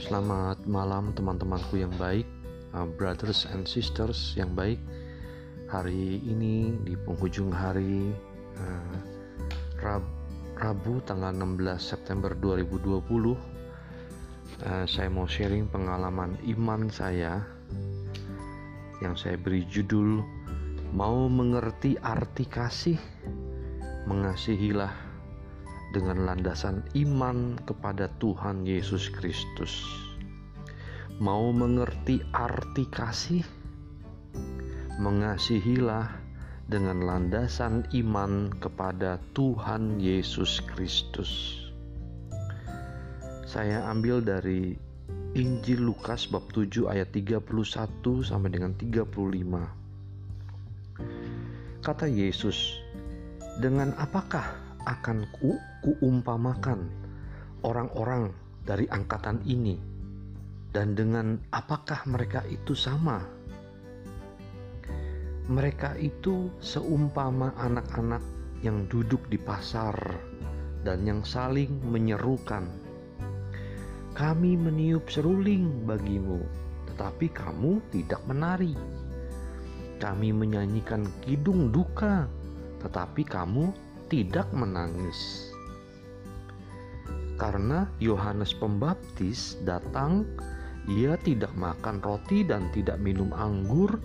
selamat malam teman-temanku yang baik, uh, brothers and sisters yang baik. Hari ini di penghujung hari uh, Rab Rabu tanggal 16 September 2020, uh, saya mau sharing pengalaman iman saya yang saya beri judul "Mau mengerti arti kasih, mengasihilah." Dengan landasan iman kepada Tuhan Yesus Kristus. Mau mengerti arti kasih? Mengasihilah dengan landasan iman kepada Tuhan Yesus Kristus. Saya ambil dari Injil Lukas bab 7 ayat 31 sampai dengan 35. Kata Yesus, "Dengan apakah akan ku kuumpamakan orang-orang dari angkatan ini. Dan dengan apakah mereka itu sama? Mereka itu seumpama anak-anak yang duduk di pasar dan yang saling menyerukan. Kami meniup seruling bagimu tetapi kamu tidak menari. Kami menyanyikan kidung duka tetapi kamu tidak menangis. Karena Yohanes Pembaptis datang, ia tidak makan roti dan tidak minum anggur,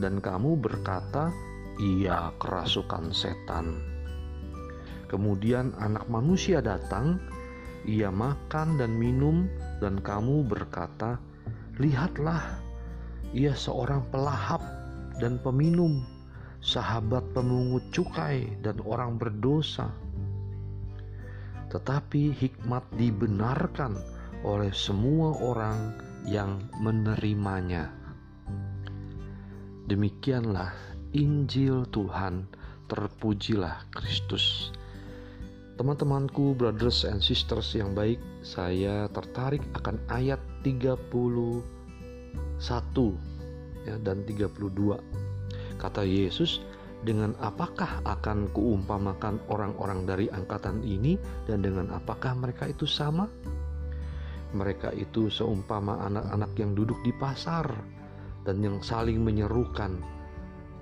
dan kamu berkata, "Ia kerasukan setan." Kemudian Anak Manusia datang, ia makan dan minum, dan kamu berkata, "Lihatlah, ia seorang pelahap dan peminum." Sahabat pemungut cukai dan orang berdosa. Tetapi hikmat dibenarkan oleh semua orang yang menerimanya. Demikianlah Injil Tuhan, terpujilah Kristus. Teman-temanku, brothers and sisters yang baik, saya tertarik akan ayat 31 ya dan 32 Kata Yesus, dengan apakah akan kuumpamakan orang-orang dari angkatan ini dan dengan apakah mereka itu sama? Mereka itu seumpama anak-anak yang duduk di pasar dan yang saling menyerukan,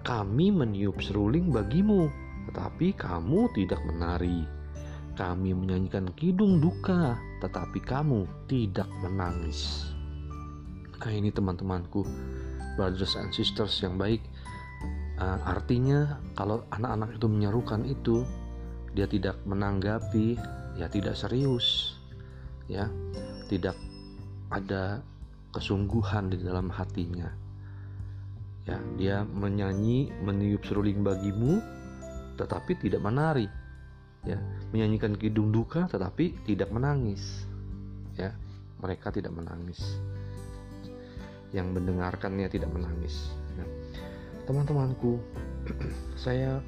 "Kami meniup seruling bagimu, tetapi kamu tidak menari. Kami menyanyikan kidung duka, tetapi kamu tidak menangis." Nah, ini teman-temanku, brothers and sisters yang baik, uh, artinya kalau anak-anak itu menyerukan itu dia tidak menanggapi ya tidak serius ya. Tidak ada kesungguhan di dalam hatinya. Ya dia menyanyi meniup seruling bagimu tetapi tidak menari. Ya menyanyikan kidung duka tetapi tidak menangis. Ya mereka tidak menangis. Yang mendengarkannya tidak menangis. Ya teman-temanku saya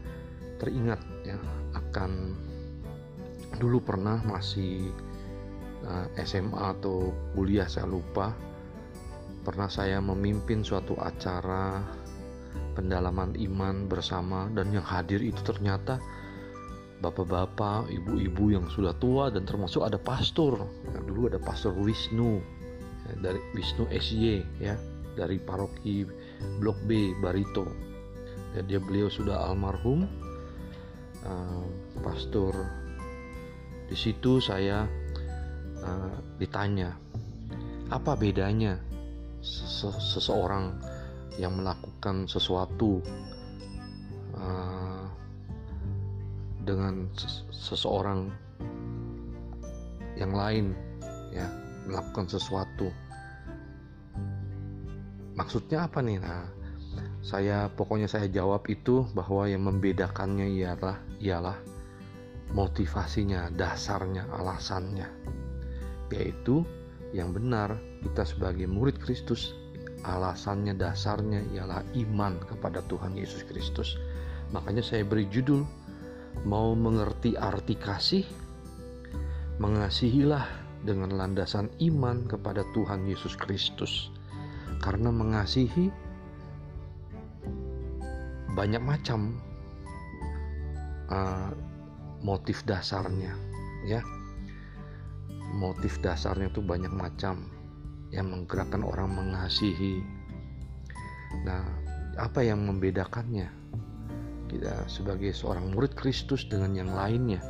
teringat ya akan dulu pernah masih eh, SMA atau kuliah saya lupa pernah saya memimpin suatu acara pendalaman iman bersama dan yang hadir itu ternyata bapak-bapak, ibu-ibu yang sudah tua dan termasuk ada pastor. Ya, dulu ada pastor Wisnu ya, dari Wisnu SY ya dari paroki Blok B Barito. Jadi beliau sudah almarhum, uh, pastor. Di situ saya uh, ditanya, apa bedanya seseorang yang melakukan sesuatu uh, dengan seseorang yang lain, ya melakukan sesuatu maksudnya apa nih? Nah saya pokoknya saya jawab itu bahwa yang membedakannya ialah ialah motivasinya dasarnya alasannya. Yaitu yang benar kita sebagai murid Kristus alasannya dasarnya ialah iman kepada Tuhan Yesus Kristus. Makanya saya beri judul mau mengerti arti kasih? Mengasihilah dengan landasan iman kepada Tuhan Yesus Kristus karena mengasihi banyak macam uh, motif dasarnya ya motif dasarnya itu banyak macam yang menggerakkan orang mengasihi. Nah, apa yang membedakannya? Kita sebagai seorang murid Kristus dengan yang lainnya.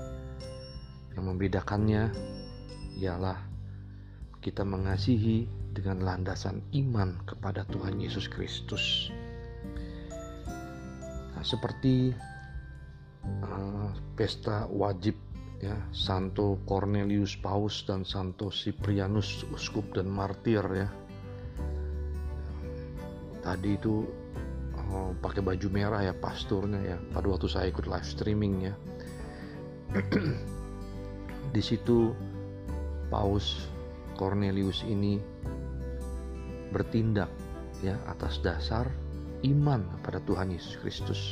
Yang membedakannya ialah kita mengasihi dengan landasan iman kepada Tuhan Yesus Kristus. Nah, seperti uh, pesta wajib ya Santo Cornelius Paus dan Santo Cyprianus uskup dan martir ya tadi itu oh, pakai baju merah ya pasturnya ya pada waktu saya ikut live streaming ya di situ Paus Cornelius ini bertindak ya atas dasar iman pada Tuhan Yesus Kristus.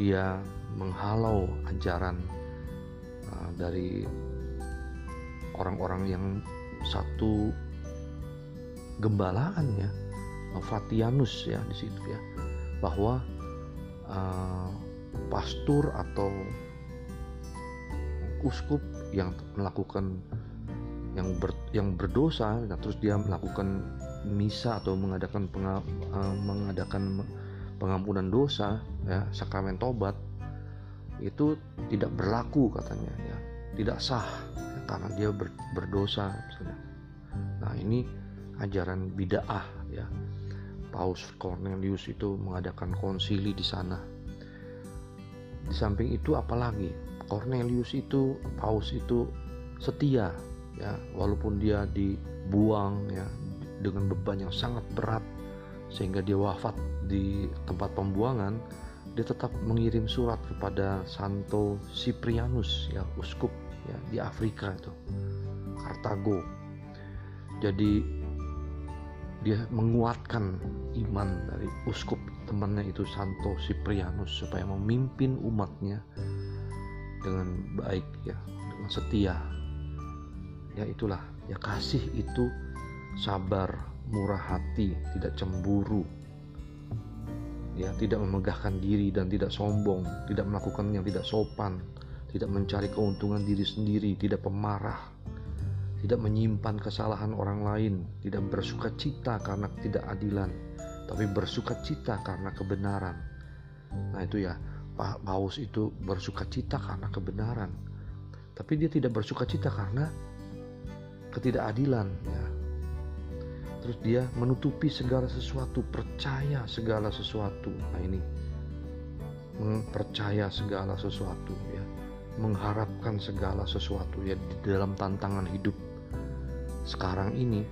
Dia menghalau ajaran uh, dari orang-orang yang satu gembalaan ya ya di situ ya bahwa uh, pastur atau uskup yang melakukan yang ber, yang berdosa nah terus dia melakukan misa atau mengadakan penga, uh, mengadakan pengampunan dosa ya sakramen tobat itu tidak berlaku katanya ya. Tidak sah ya, karena dia ber, berdosa misalnya. Nah ini ajaran bidaah ya. Paus Cornelius itu mengadakan konsili di sana. Di samping itu apalagi? Cornelius itu Paus itu setia ya walaupun dia dibuang ya dengan beban yang sangat berat sehingga dia wafat di tempat pembuangan dia tetap mengirim surat kepada Santo Cyprianus ya uskup ya di Afrika itu Kartago. Jadi dia menguatkan iman dari uskup temannya itu Santo Cyprianus supaya memimpin umatnya dengan baik ya dengan setia ya itulah. Ya kasih itu sabar murah hati tidak cemburu. Ya tidak memegahkan diri dan tidak sombong, tidak melakukan yang tidak sopan, tidak mencari keuntungan diri sendiri, tidak pemarah, tidak menyimpan kesalahan orang lain, tidak bersuka cita karena tidak adilan, tapi bersuka cita karena kebenaran. Nah itu ya, Pak Paus itu bersuka cita karena kebenaran, tapi dia tidak bersuka cita karena ketidakadilan. Ya. Terus dia menutupi segala sesuatu percaya segala sesuatu. Nah ini. Percaya segala sesuatu ya. Mengharapkan segala sesuatu ya di dalam tantangan hidup. Sekarang ini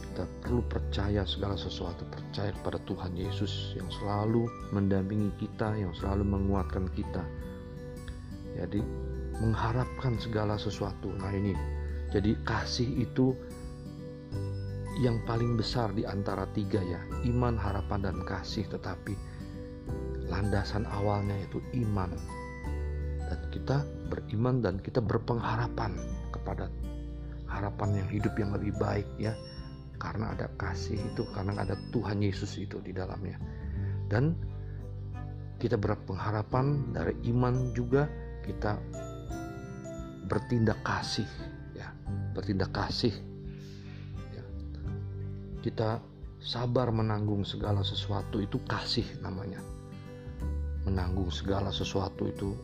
kita perlu percaya segala sesuatu percaya kepada Tuhan Yesus yang selalu mendampingi kita yang selalu menguatkan kita. Jadi mengharapkan segala sesuatu. Nah ini jadi kasih itu yang paling besar di antara tiga ya. Iman harapan dan kasih. Tetapi landasan awalnya itu iman. Dan kita beriman dan kita berpengharapan kepada harapan yang hidup yang lebih baik ya. Karena ada kasih itu karena ada Tuhan Yesus itu di dalamnya. Dan kita berpengharapan dari iman juga kita bertindak kasih ya bertindak kasih. Kita sabar menanggung segala sesuatu itu kasih namanya. Menanggung segala sesuatu itu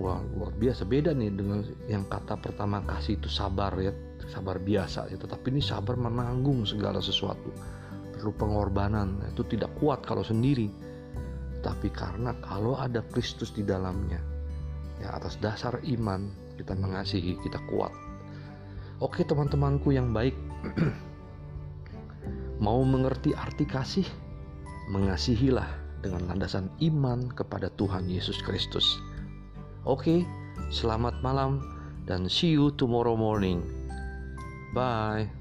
wah luar biasa. Beda nih dengan yang kata pertama kasih itu sabar ya. Sabar biasa ya. Tetapi ini sabar menanggung segala sesuatu. Perlu pengorbanan itu tidak kuat kalau sendiri. Tapi karena kalau ada Kristus di dalamnya ya atas dasar iman kita mengasihi kita kuat oke teman-temanku yang baik Mau mengerti arti kasih? Mengasihilah dengan landasan iman kepada Tuhan Yesus Kristus. Oke, selamat malam dan see you tomorrow morning. Bye.